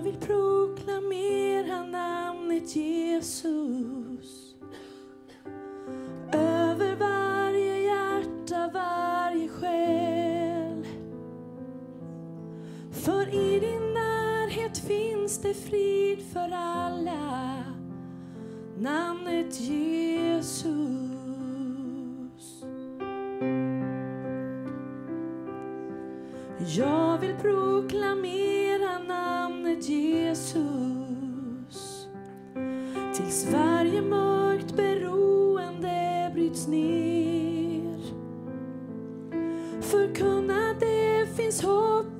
Jag vill proklamera namnet Jesus över varje hjärta, varje själ. För i din närhet finns det frid för alla. Namnet Jesus Jag vill proklamera förkunna det finns hopp.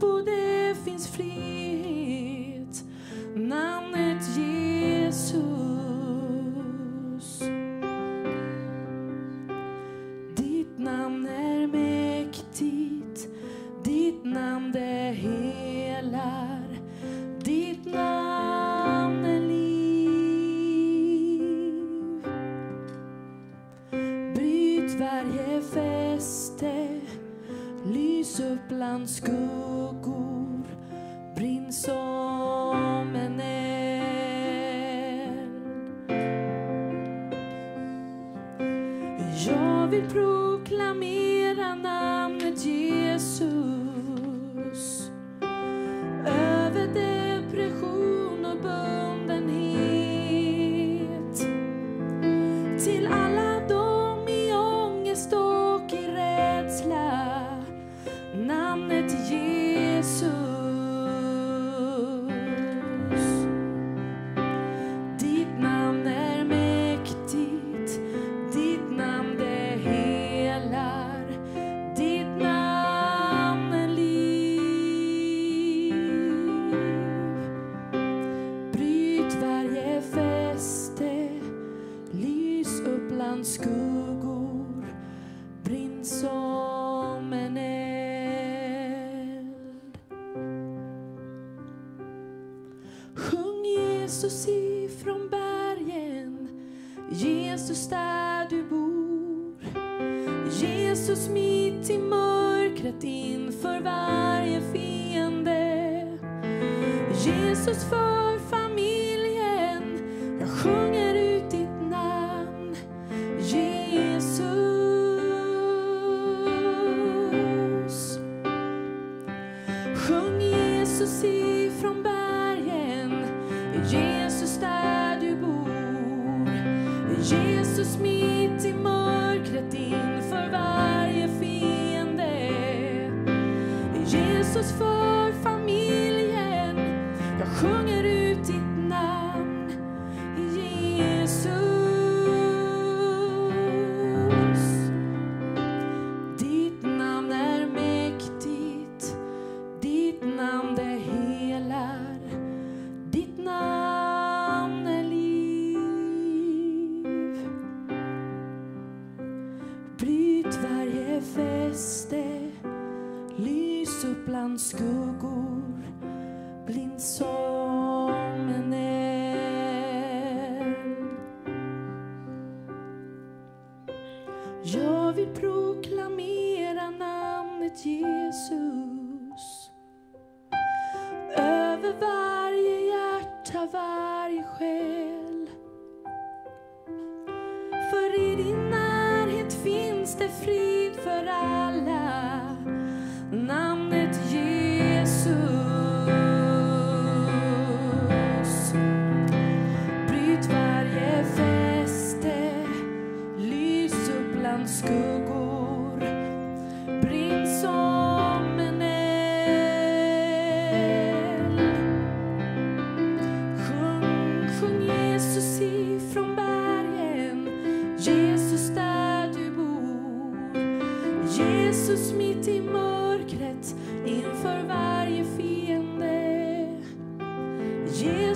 vill proklamera namnet Jesus.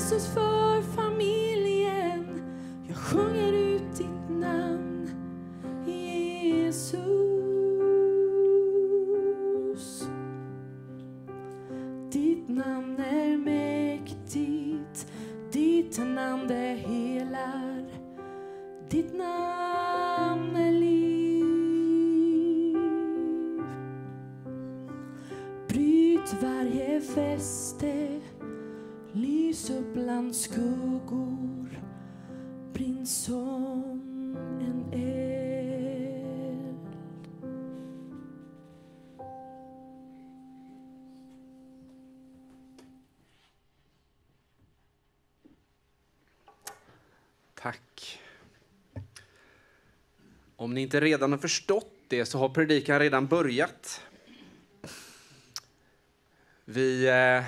this is for. far mellan skuggor, brinn som en eld. Tack. Om ni inte redan har förstått det så har predikan redan börjat. Vi, eh,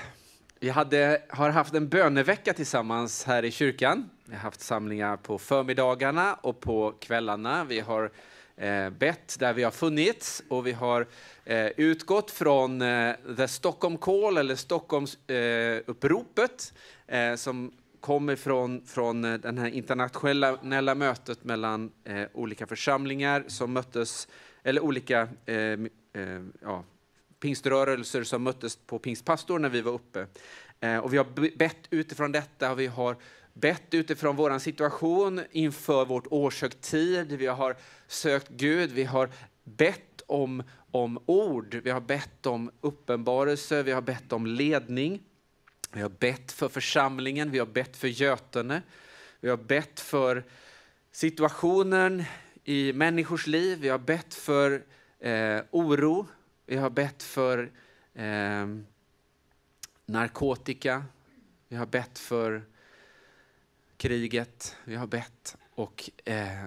vi hade, har haft en bönevecka tillsammans här i kyrkan. Vi har haft samlingar på förmiddagarna och på kvällarna. Vi har eh, bett där vi har funnits och vi har eh, utgått från eh, The Stockholm Call eller Stockholmsuppropet eh, eh, som kommer från, från eh, det här internationella mötet mellan eh, olika församlingar som möttes, eller olika eh, eh, ja, pingströrelser som möttes på Pingstpastor när vi var uppe. Eh, och vi har bett utifrån detta och vi har bett utifrån vår situation inför vårt årshögtid. Vi har sökt Gud, vi har bett om, om ord, vi har bett om uppenbarelse, vi har bett om ledning. Vi har bett för församlingen, vi har bett för Götene, vi har bett för situationen i människors liv, vi har bett för eh, oro, vi har bett för eh, narkotika, vi har bett för kriget, vi har bett och eh,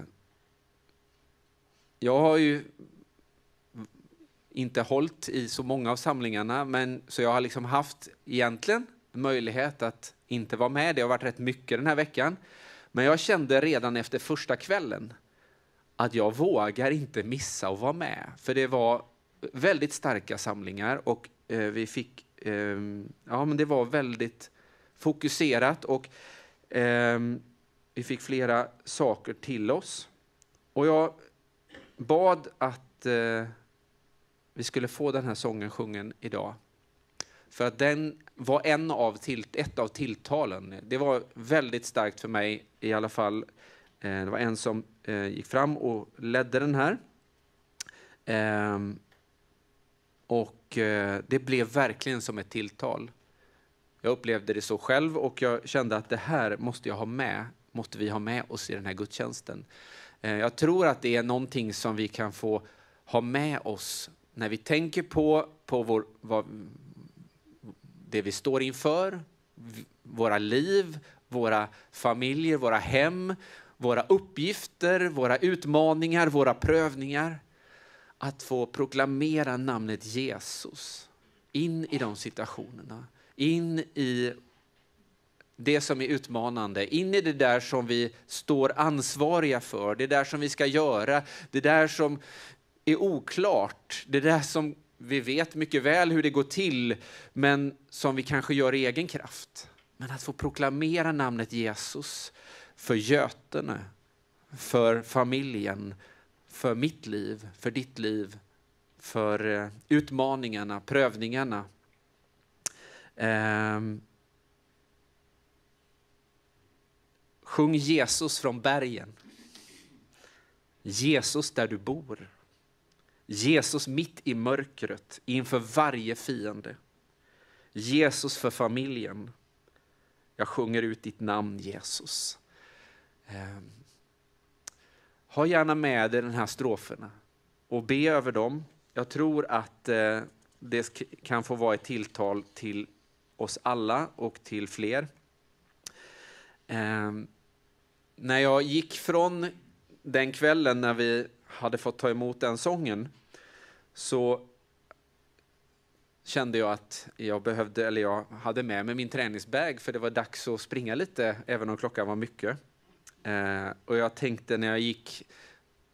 jag har ju inte hållit i så många av samlingarna, men så jag har liksom haft egentligen möjlighet att inte vara med. Det har varit rätt mycket den här veckan. Men jag kände redan efter första kvällen att jag vågar inte missa att vara med. För det var väldigt starka samlingar och eh, vi fick, eh, ja men det var väldigt fokuserat och eh, vi fick flera saker till oss. Och jag bad att eh, vi skulle få den här sången sjungen idag. För att den var en av till, ett av tilltalen. Det var väldigt starkt för mig i alla fall. Eh, det var en som eh, gick fram och ledde den här. Ehm, och eh, det blev verkligen som ett tilltal. Jag upplevde det så själv och jag kände att det här måste jag ha med, måste vi ha med oss i den här gudstjänsten. Eh, jag tror att det är någonting som vi kan få ha med oss när vi tänker på, på vår, vad, det vi står inför, våra liv, våra familjer, våra hem, våra uppgifter, våra utmaningar, våra prövningar. Att få proklamera namnet Jesus in i de situationerna, in i det som är utmanande, in i det där som vi står ansvariga för, det där som vi ska göra, det där som är oklart, det där som vi vet mycket väl hur det går till, men som vi kanske gör i egen kraft. Men att få proklamera namnet Jesus för Götene, för familjen, för mitt liv, för ditt liv, för eh, utmaningarna, prövningarna. Eh, sjung Jesus från bergen. Jesus där du bor. Jesus mitt i mörkret inför varje fiende. Jesus för familjen. Jag sjunger ut ditt namn Jesus. Eh, ha gärna med dig de här stroferna och be över dem. Jag tror att eh, det kan få vara ett tilltal till oss alla och till fler. Eh, när jag gick från den kvällen när vi hade fått ta emot den sången så kände jag att jag behövde, eller jag hade med mig min träningsbag för det var dags att springa lite, även om klockan var mycket. Eh, och jag tänkte när jag gick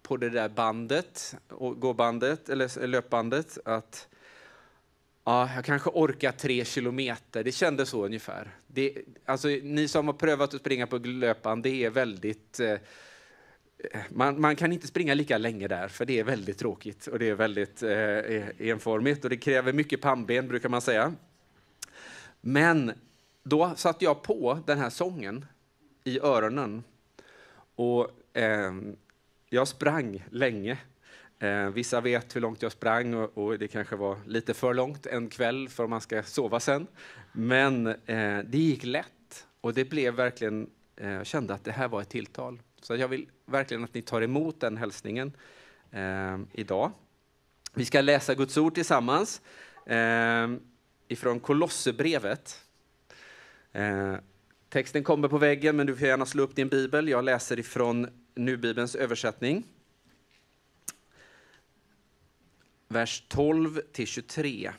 på det där bandet, gåbandet, eller löpbandet, att ja, jag kanske orkar tre kilometer. Det kändes så ungefär. Det, alltså, ni som har prövat att springa på löpband, det är väldigt eh, eh man, man, kan inte springa lika länge där, för det är väldigt tråkigt och det är väldigt eh, enformigt och det kräver mycket pannben, brukar man säga. Men då satte jag på den här sången i öronen och eh, jag sprang länge. Eh, vissa vet hur långt jag sprang och, och, det kanske var lite för långt en kväll för man ska sova sen. Men eh, det gick lätt och det blev verkligen, eh, jag kände att det här var ett tilltal. Så jag vill verkligen att ni tar emot den hälsningen eh, idag. Vi ska läsa Guds ord tillsammans eh, ifrån Kolosserbrevet. Eh, Texten kommer på väggen, men du får gärna slå upp din bibel. Jag läser ifrån Nu-bibelns översättning. Vers 12 till 23.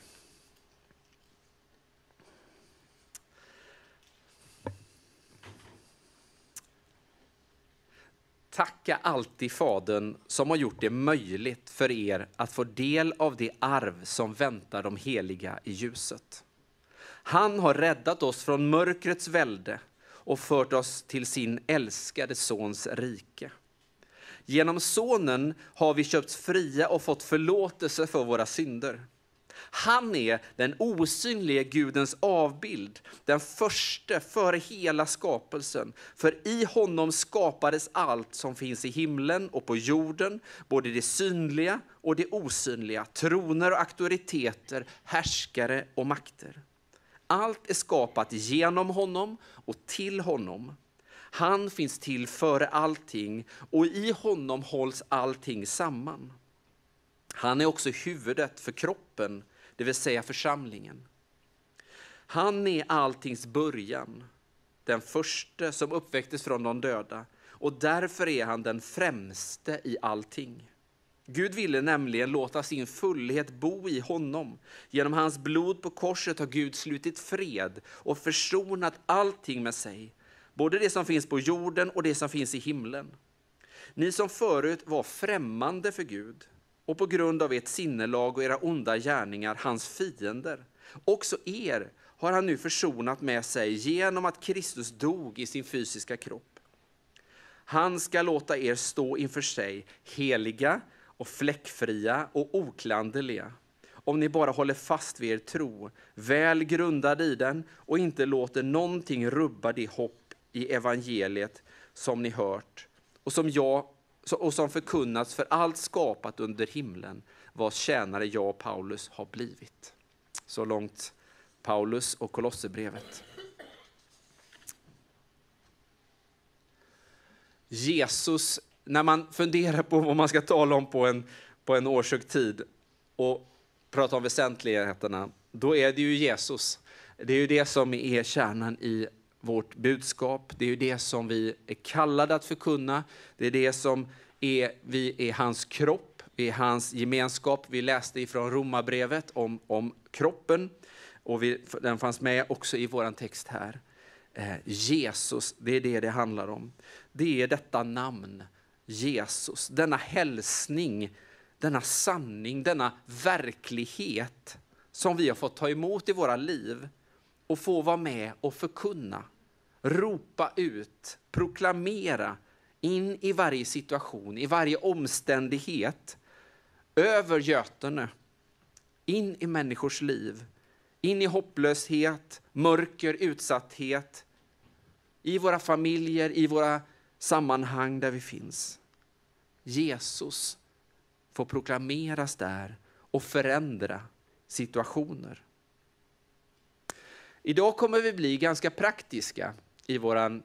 Tacka alltid Fadern som har gjort det möjligt för er att få del av det arv som väntar de heliga i ljuset. Han har räddat oss från mörkrets välde och fört oss till sin älskade Sons rike. Genom Sonen har vi köpts fria och fått förlåtelse för våra synder. Han är den osynlige Gudens avbild, den första före hela skapelsen. För i honom skapades allt som finns i himlen och på jorden, både det synliga och det osynliga, troner och auktoriteter, härskare och makter. Allt är skapat genom honom och till honom. Han finns till före allting och i honom hålls allting samman. Han är också huvudet för kroppen, det vill säga församlingen. Han är alltings början, den första som uppväcktes från de döda och därför är han den främste i allting. Gud ville nämligen låta sin fullhet bo i honom. Genom hans blod på korset har Gud slutit fred och försonat allting med sig, både det som finns på jorden och det som finns i himlen. Ni som förut var främmande för Gud och på grund av ert sinnelag och era onda gärningar hans fiender. Också er har han nu försonat med sig genom att Kristus dog i sin fysiska kropp. Han ska låta er stå inför sig heliga och fläckfria och oklanderliga om ni bara håller fast vid er tro, väl grundad i den och inte låter någonting rubba det hopp i evangeliet som ni hört och som jag och som förkunnats för allt skapat under himlen, vars tjänare jag och Paulus har blivit. Så långt Paulus och Kolosserbrevet. Jesus, när man funderar på vad man ska tala om på en, på en årshögtid och prata om väsentligheterna, då är det ju Jesus. Det är ju det som är kärnan i vårt budskap. Det är ju det som vi är kallade att förkunna. Det är det som är, vi är hans kropp, vi är hans gemenskap. Vi läste ifrån Romarbrevet om, om kroppen och vi, den fanns med också i vår text här. Eh, Jesus, det är det det handlar om. Det är detta namn, Jesus, denna hälsning, denna sanning, denna verklighet som vi har fått ta emot i våra liv och få vara med och förkunna, ropa ut, proklamera in i varje situation, i varje omständighet, över Götene, in i människors liv, in i hopplöshet, mörker, utsatthet, i våra familjer, i våra sammanhang där vi finns. Jesus får proklameras där och förändra situationer. Idag kommer vi bli ganska praktiska i, våran,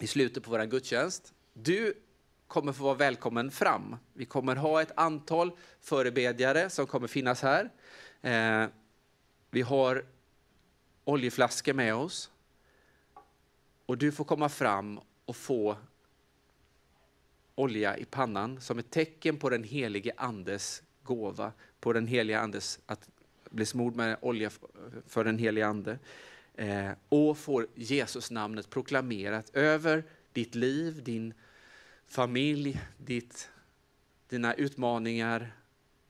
i slutet på vår gudstjänst. Du kommer få vara välkommen fram. Vi kommer ha ett antal förebedjare som kommer finnas här. Eh, vi har oljeflaskor med oss. Och du får komma fram och få olja i pannan som ett tecken på den helige Andes gåva, på den helige Andes att bli smord med olja för den helige Ande. Eh, och får Jesus namnet proklamerat över ditt liv, din familj, ditt, dina utmaningar,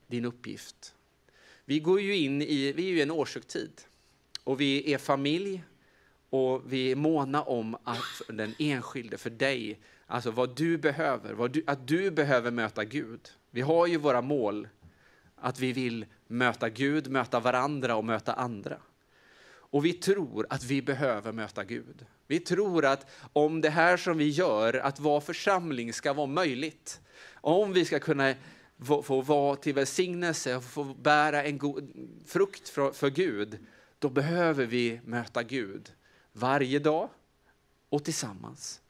din uppgift. Vi går ju in i, vi är ju en årshögtid och vi är familj och vi är måna om att den enskilde, för dig, alltså vad du behöver, vad du, att du behöver möta Gud. Vi har ju våra mål, att vi vill möta Gud, möta varandra och möta andra. Och vi tror att vi behöver möta Gud. Vi tror att om det här som vi gör, att vara församling, ska vara möjligt, om vi ska kunna få, vara till välsignelse och få bära en god frukt för Gud, då behöver vi möta Gud varje dag och tillsammans.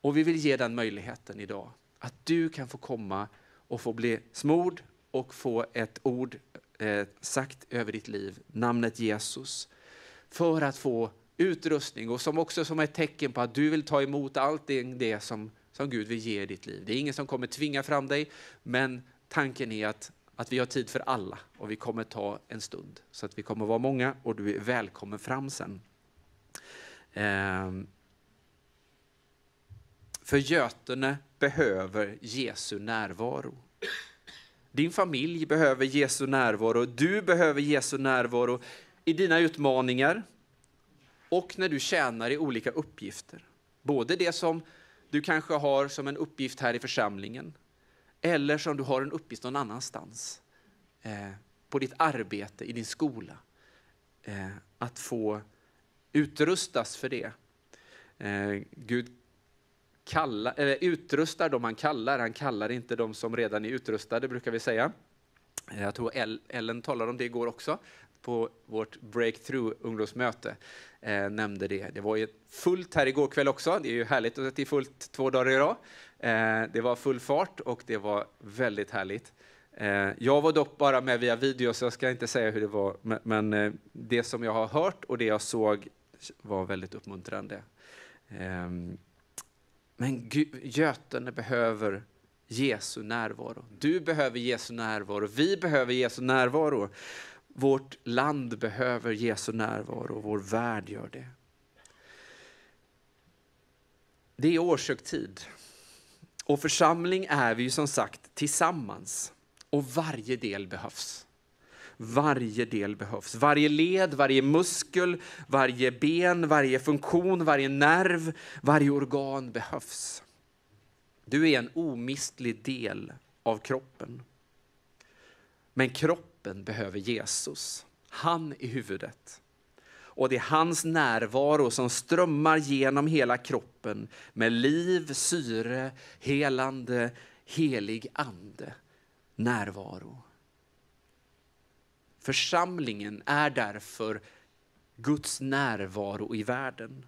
Och vi vill ge den möjligheten idag, att du kan få komma och få bli smord och få ett ord eh, sagt över ditt liv, namnet Jesus, för att få utrustning och som också som ett tecken på att du vill ta emot allt det som, som Gud vill ge i ditt liv. Det är ingen som kommer tvinga fram dig, men tanken är att, att vi har tid för alla och vi kommer ta en stund. Så att vi kommer vara många och du är välkommen fram sen. Eh, för Götene behöver Jesu närvaro. Din familj behöver Jesu närvaro, du behöver Jesu närvaro i dina utmaningar och när du tjänar i olika uppgifter. Både det som du kanske har som en uppgift här i församlingen, eller som du har en uppgift någon annanstans. Eh, på ditt arbete, i din skola. Eh, att få utrustas för det. Eh, Gud kalla, eller utrustar dem han kallar, han kallar inte de som redan är utrustade brukar vi säga. Eh, jag tror Ellen talade om det igår också på vårt breakthrough ungdomsmöte. Eh, nämnde det. Det var ju fullt här igår kväll också. Det är ju härligt att det är fullt två dagar i rad. Eh, det var full fart och det var väldigt härligt. Eh, jag var dock bara med via video så jag ska inte säga hur det var, men, men eh, det som jag har hört och det jag såg var väldigt uppmuntrande. Ehm, men Götene behöver Jesu närvaro. Du behöver Jesu närvaro. Vi behöver Jesu närvaro. Vårt land behöver Jesu närvaro. Vår värld gör det. Det är årshögtid. Och församling är vi ju som sagt tillsammans. Och varje del behövs. Varje del behövs. Varje led, varje muskel, varje ben, varje funktion, varje nerv, varje organ behövs. Du är en omistlig del av kroppen. Men kroppen behöver Jesus. Han är huvudet. Och det är hans närvaro som strömmar genom hela kroppen med liv, syre, helande, helig ande närvaro. Församlingen är därför Guds närvaro i världen.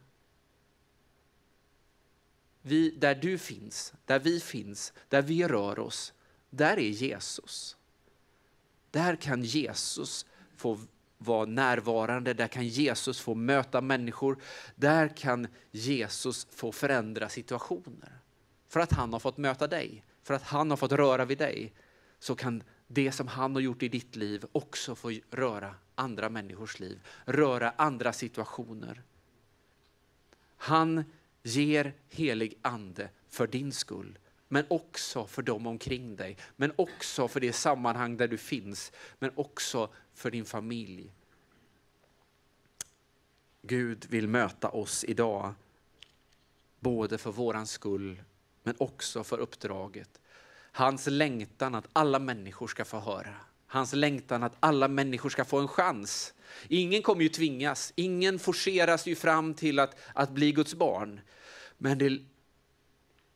Vi, där du finns, där vi finns, där vi rör oss, där är Jesus. Där kan Jesus få vara närvarande, där kan Jesus få möta människor, där kan Jesus få förändra situationer. För att han har fått möta dig, för att han har fått röra vid dig, så kan det som han har gjort i ditt liv också får röra andra människors liv, röra andra situationer. Han ger helig ande för din skull, men också för dem omkring dig, men också för det sammanhang där du finns, men också för din familj. Gud vill möta oss idag, både för våran skull, men också för uppdraget. Hans längtan att alla människor ska få höra. Hans längtan att alla människor ska få en chans. Ingen kommer ju tvingas, ingen forceras ju fram till att, att bli Guds barn. Men det,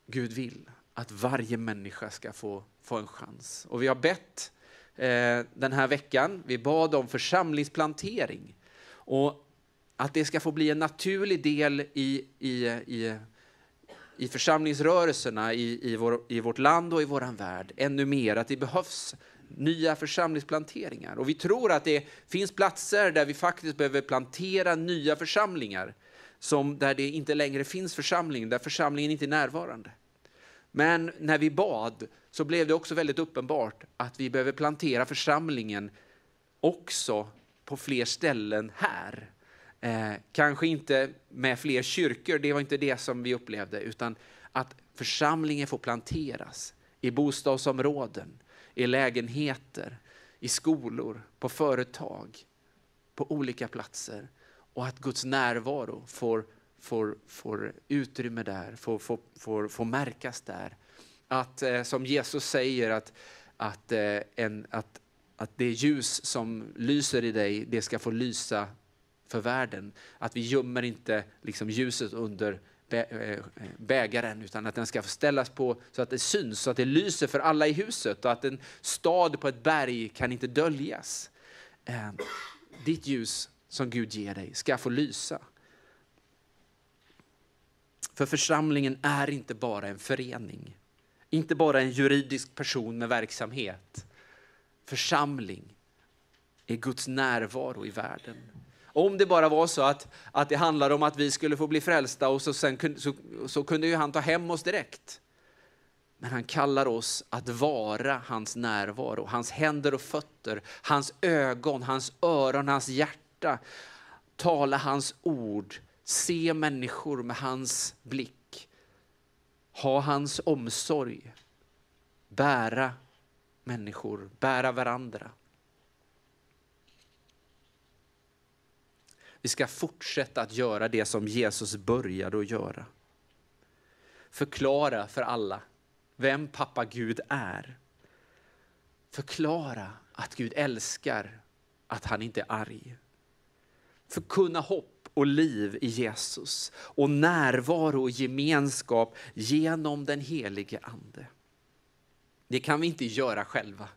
Gud vill att varje människa ska få, få en chans. Och vi har bett eh, den här veckan, vi bad om församlingsplantering. Och att det ska få bli en naturlig del i, i, i, i församlingsrörelserna i, i, vår, i vårt land och i vår värld. Ännu mer, att det behövs nya församlingsplanteringar. Och vi tror att det finns platser där vi faktiskt behöver plantera nya församlingar som där det inte längre finns församling, där församlingen inte är närvarande. Men när vi bad så blev det också väldigt uppenbart att vi behöver plantera församlingen också på fler ställen här. Eh, kanske inte med fler kyrkor, det var inte det som vi upplevde, utan att församlingen får planteras i bostadsområden, i lägenheter, i skolor, på företag, på olika platser och att Guds närvaro får, får, får utrymme där, får, får, får, får märkas där. Att eh, som Jesus säger att, att, eh, en, att, att det ljus som lyser i dig, det ska få lysa för världen. Att vi gömmer inte liksom ljuset under eh, eh, bägaren utan att den ska ställas på så att det syns, så att det lyser för alla i huset och att en stad på ett berg kan inte döljas. Eh, ditt ljus som Gud ger dig ska få lysa. För församlingen är inte bara en förening, inte bara en juridisk person med verksamhet. Församling är Guds närvaro i världen. Om det bara var så att, att det handlade om att vi skulle få bli frälsta och så, sen, så, så kunde ju han ta hem oss direkt. Men han kallar oss att vara hans närvaro, hans händer och fötter, hans ögon, hans öron, hans hjärta. Tala hans ord, se människor med hans blick. Ha hans omsorg, bära människor, bära varandra. Vi ska fortsätta att göra det som Jesus började att göra. Förklara för alla vem pappa Gud är. Förklara att Gud älskar, att han inte är arg. Förkunna hopp och liv i Jesus och närvaro och gemenskap genom den helige Ande. Det kan vi inte göra själva.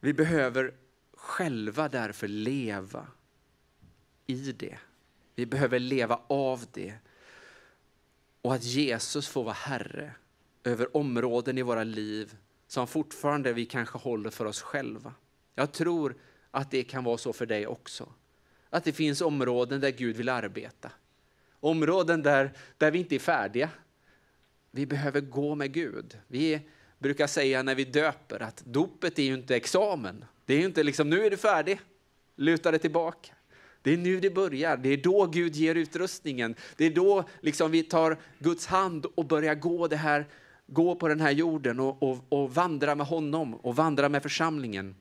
Vi behöver själva därför leva i det. Vi behöver leva av det. Och att Jesus får vara Herre över områden i våra liv som fortfarande vi kanske håller för oss själva. Jag tror att det kan vara så för dig också. Att det finns områden där Gud vill arbeta. Områden där, där vi inte är färdiga. Vi behöver gå med Gud. Vi brukar säga när vi döper att dopet är ju inte examen. Det är ju inte liksom, nu är du färdig, luta dig tillbaka. Det är nu det börjar. Det är då Gud ger utrustningen. Det är då liksom vi tar Guds hand och börjar gå, det här, gå på den här jorden och, och, och vandra med honom och vandra med församlingen.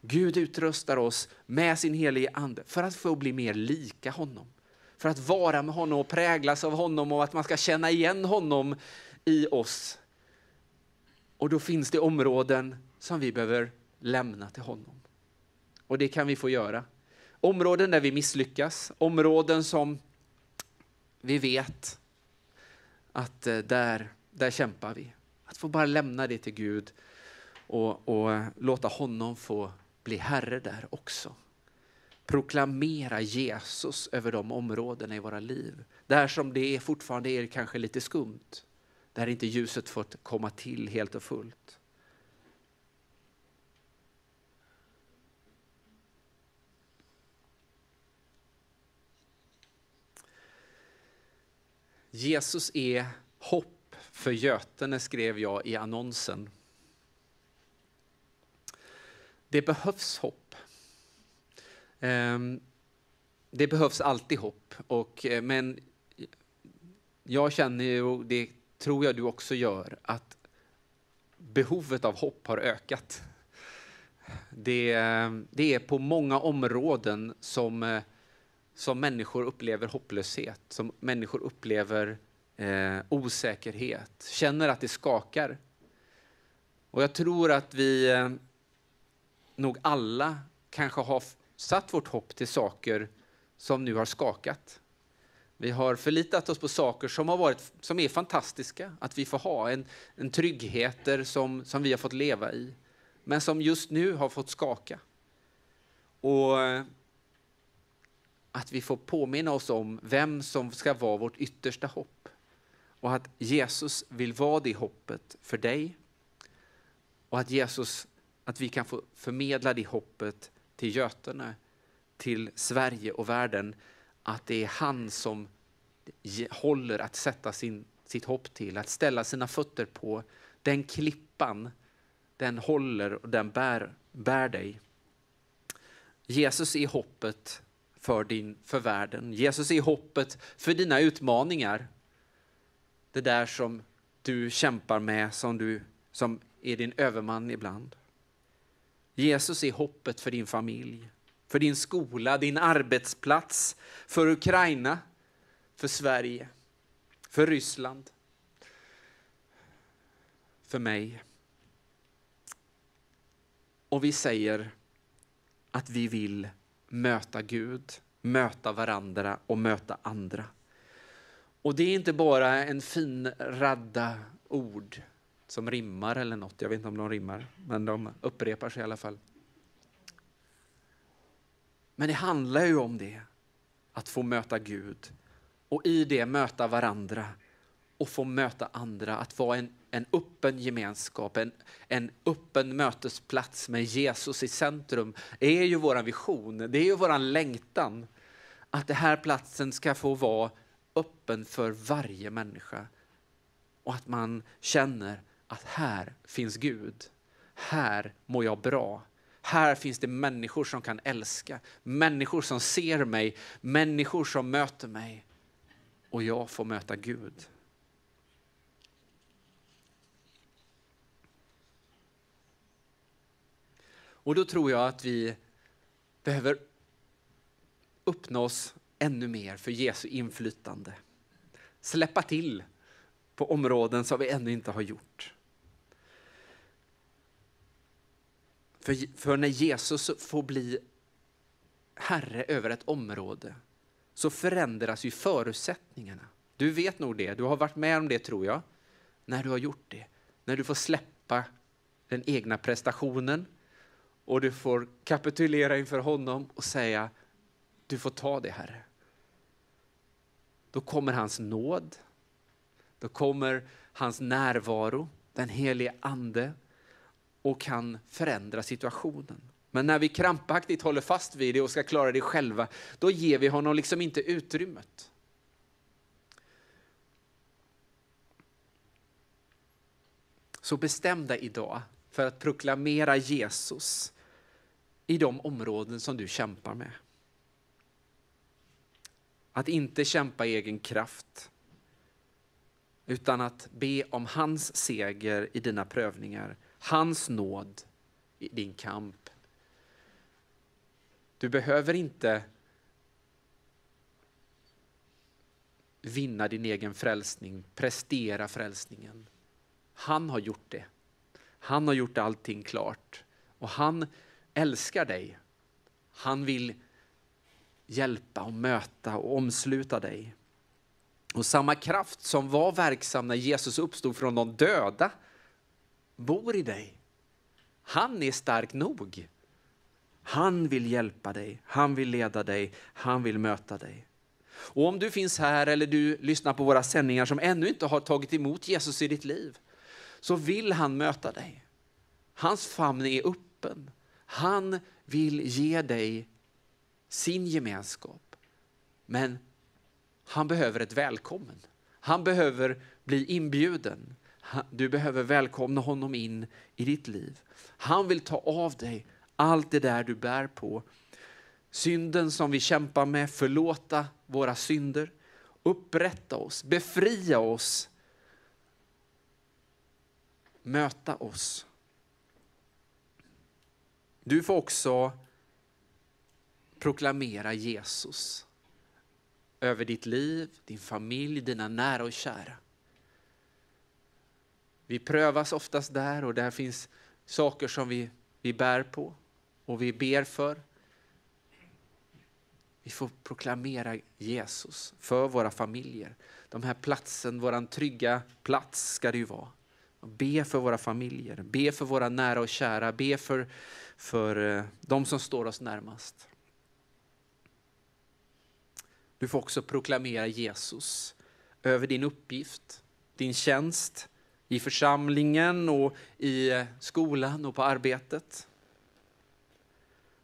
Gud utrustar oss med sin helige ande för att få bli mer lika honom. För att vara med honom och präglas av honom och att man ska känna igen honom i oss. Och då finns det områden som vi behöver lämna till honom. Och det kan vi få göra. Områden där vi misslyckas, områden som vi vet att eh, där, där kämpar vi. Att få bara lämna det till Gud och, och låta honom få bli Herre där också. Proklamera Jesus över de områdena i våra liv. Där som det är fortfarande är kanske lite skumt. Där inte ljuset fått komma till helt och fullt. Jesus är hopp för Götene, skrev jag i annonsen. Det behövs hopp. Ehm, det behövs alltid hopp, och, eh, men jag känner ju, och det tror jag du också gör, att behovet av hopp har ökat. Det, eh, det är på många områden som eh, som människor upplever hopplöshet, som människor upplever eh, osäkerhet, känner att det skakar. Och jag tror att vi eh, nog alla kanske har satt vårt hopp till saker som nu har skakat. Vi har förlitat oss på saker som, har varit, som är fantastiska, att vi får ha en, en tryggheter som, som vi har fått leva i, men som just nu har fått skaka. Och eh, att vi får påminna oss om vem som ska vara vårt yttersta hopp. Och att Jesus vill vara det hoppet för dig. Och att Jesus, att vi kan få förmedla det hoppet till Götene, till Sverige och världen. Att det är han som håller att sätta sin, sitt hopp till, att ställa sina fötter på. Den klippan, den håller och den bär, bär dig. Jesus är hoppet för, din, för världen. Jesus är hoppet för dina utmaningar. Det där som du kämpar med, som, du, som är din överman ibland. Jesus är hoppet för din familj, för din skola, din arbetsplats, för Ukraina, för Sverige, för Ryssland, för mig. Och vi säger att vi vill möta Gud, möta varandra och möta andra. Och det är inte bara en fin radda ord som rimmar eller något. Jag vet inte om de rimmar, men de upprepar sig i alla fall. Men det handlar ju om det, att få möta Gud och i det möta varandra och få möta andra, att vara en, en öppen gemenskap, en, en öppen mötesplats med Jesus i centrum är ju vår vision, det är ju vår längtan. Att den här platsen ska få vara öppen för varje människa och att man känner att här finns Gud. Här mår jag bra. Här finns det människor som kan älska, människor som ser mig, människor som möter mig och jag får möta Gud. Och då tror jag att vi behöver uppnå oss ännu mer för Jesu inflytande. Släppa till på områden som vi ännu inte har gjort. För, för när Jesus får bli herre över ett område så förändras ju förutsättningarna. Du vet nog det, du har varit med om det tror jag. När du har gjort det, när du får släppa den egna prestationen och du får kapitulera inför honom och säga du får ta det Herre. Då kommer hans nåd, då kommer hans närvaro, den helige ande och kan förändra situationen. Men när vi krampaktigt håller fast vid det och ska klara det själva, då ger vi honom liksom inte utrymmet. Så bestäm dig idag för att proklamera Jesus i de områden som du kämpar med. Att inte kämpa i egen kraft, utan att be om hans seger i dina prövningar, hans nåd i din kamp. Du behöver inte vinna din egen frälsning, prestera frälsningen. Han har gjort det. Han har gjort allting klart och han älskar dig. Han vill hjälpa och möta och omsluta dig. Och samma kraft som var verksam när Jesus uppstod från de döda bor i dig. Han är stark nog. Han vill hjälpa dig, han vill leda dig, han vill möta dig. Och om du finns här eller du lyssnar på våra sändningar som ännu inte har tagit emot Jesus i ditt liv, så vill han möta dig. Hans famn är öppen. Han vill ge dig sin gemenskap. Men han behöver ett välkommen. Han behöver bli inbjuden. Du behöver välkomna honom in i ditt liv. Han vill ta av dig allt det där du bär på. Synden som vi kämpar med, förlåta våra synder, upprätta oss, befria oss, möta oss. Du får också proklamera Jesus över ditt liv, din familj, dina nära och kära. Vi prövas oftast där och där finns saker som vi, vi bär på och vi ber för. Vi får proklamera Jesus för våra familjer. De här platsen, våran trygga plats ska det ju vara. Be för våra familjer, be för våra nära och kära, be för, för eh, de som står oss närmast. Du får också proklamera Jesus över din uppgift, din tjänst i församlingen och i eh, skolan och på arbetet.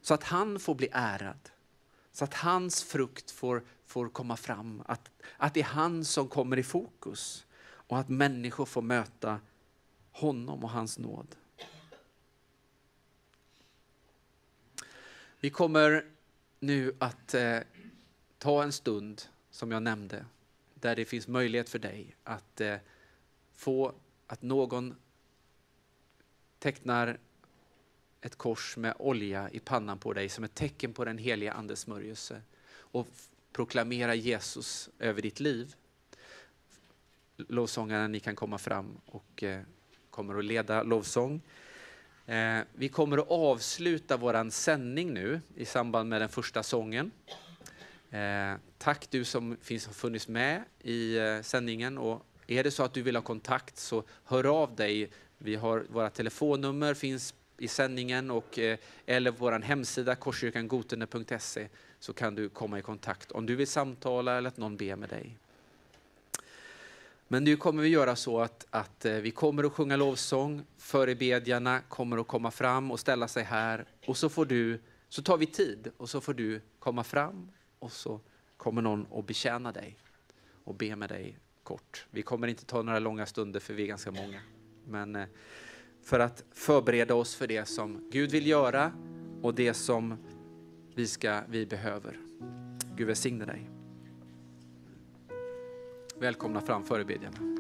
Så att han får bli ärad, så att hans frukt får, får komma fram, att, att det är han som kommer i fokus och att människor får möta honom och hans nåd. Vi kommer nu att eh, ta en stund, som jag nämnde, där det finns möjlighet för dig att eh, få att någon tecknar ett kors med olja i pannan på dig som ett tecken på den heliga Andes smörjelse och proklamera Jesus över ditt liv. Lovsångarna, ni kan komma fram och eh, kommer att leda lovsång. Eh, vi kommer att avsluta vår sändning nu i samband med den första sången. Eh, tack du som finns, har funnits med i eh, sändningen. Och är det så att du vill ha kontakt så hör av dig. Vi har, våra telefonnummer finns i sändningen och, eh, eller vår hemsida korskyrkangotene.se så kan du komma i kontakt om du vill samtala eller att någon ber med dig. Men nu kommer vi göra så att, att eh, vi kommer att sjunga lovsång, förebedjarna kommer att komma fram och ställa sig här och så får du, så tar vi tid och så får du komma fram och så kommer någon att betjäna dig och be med dig kort. Vi kommer inte ta några långa stunder för vi är ganska många. Men eh, för att förbereda oss för det som Gud vill göra och det som vi, ska, vi behöver. Gud välsigne dig. Välkomna fram förebedjarna.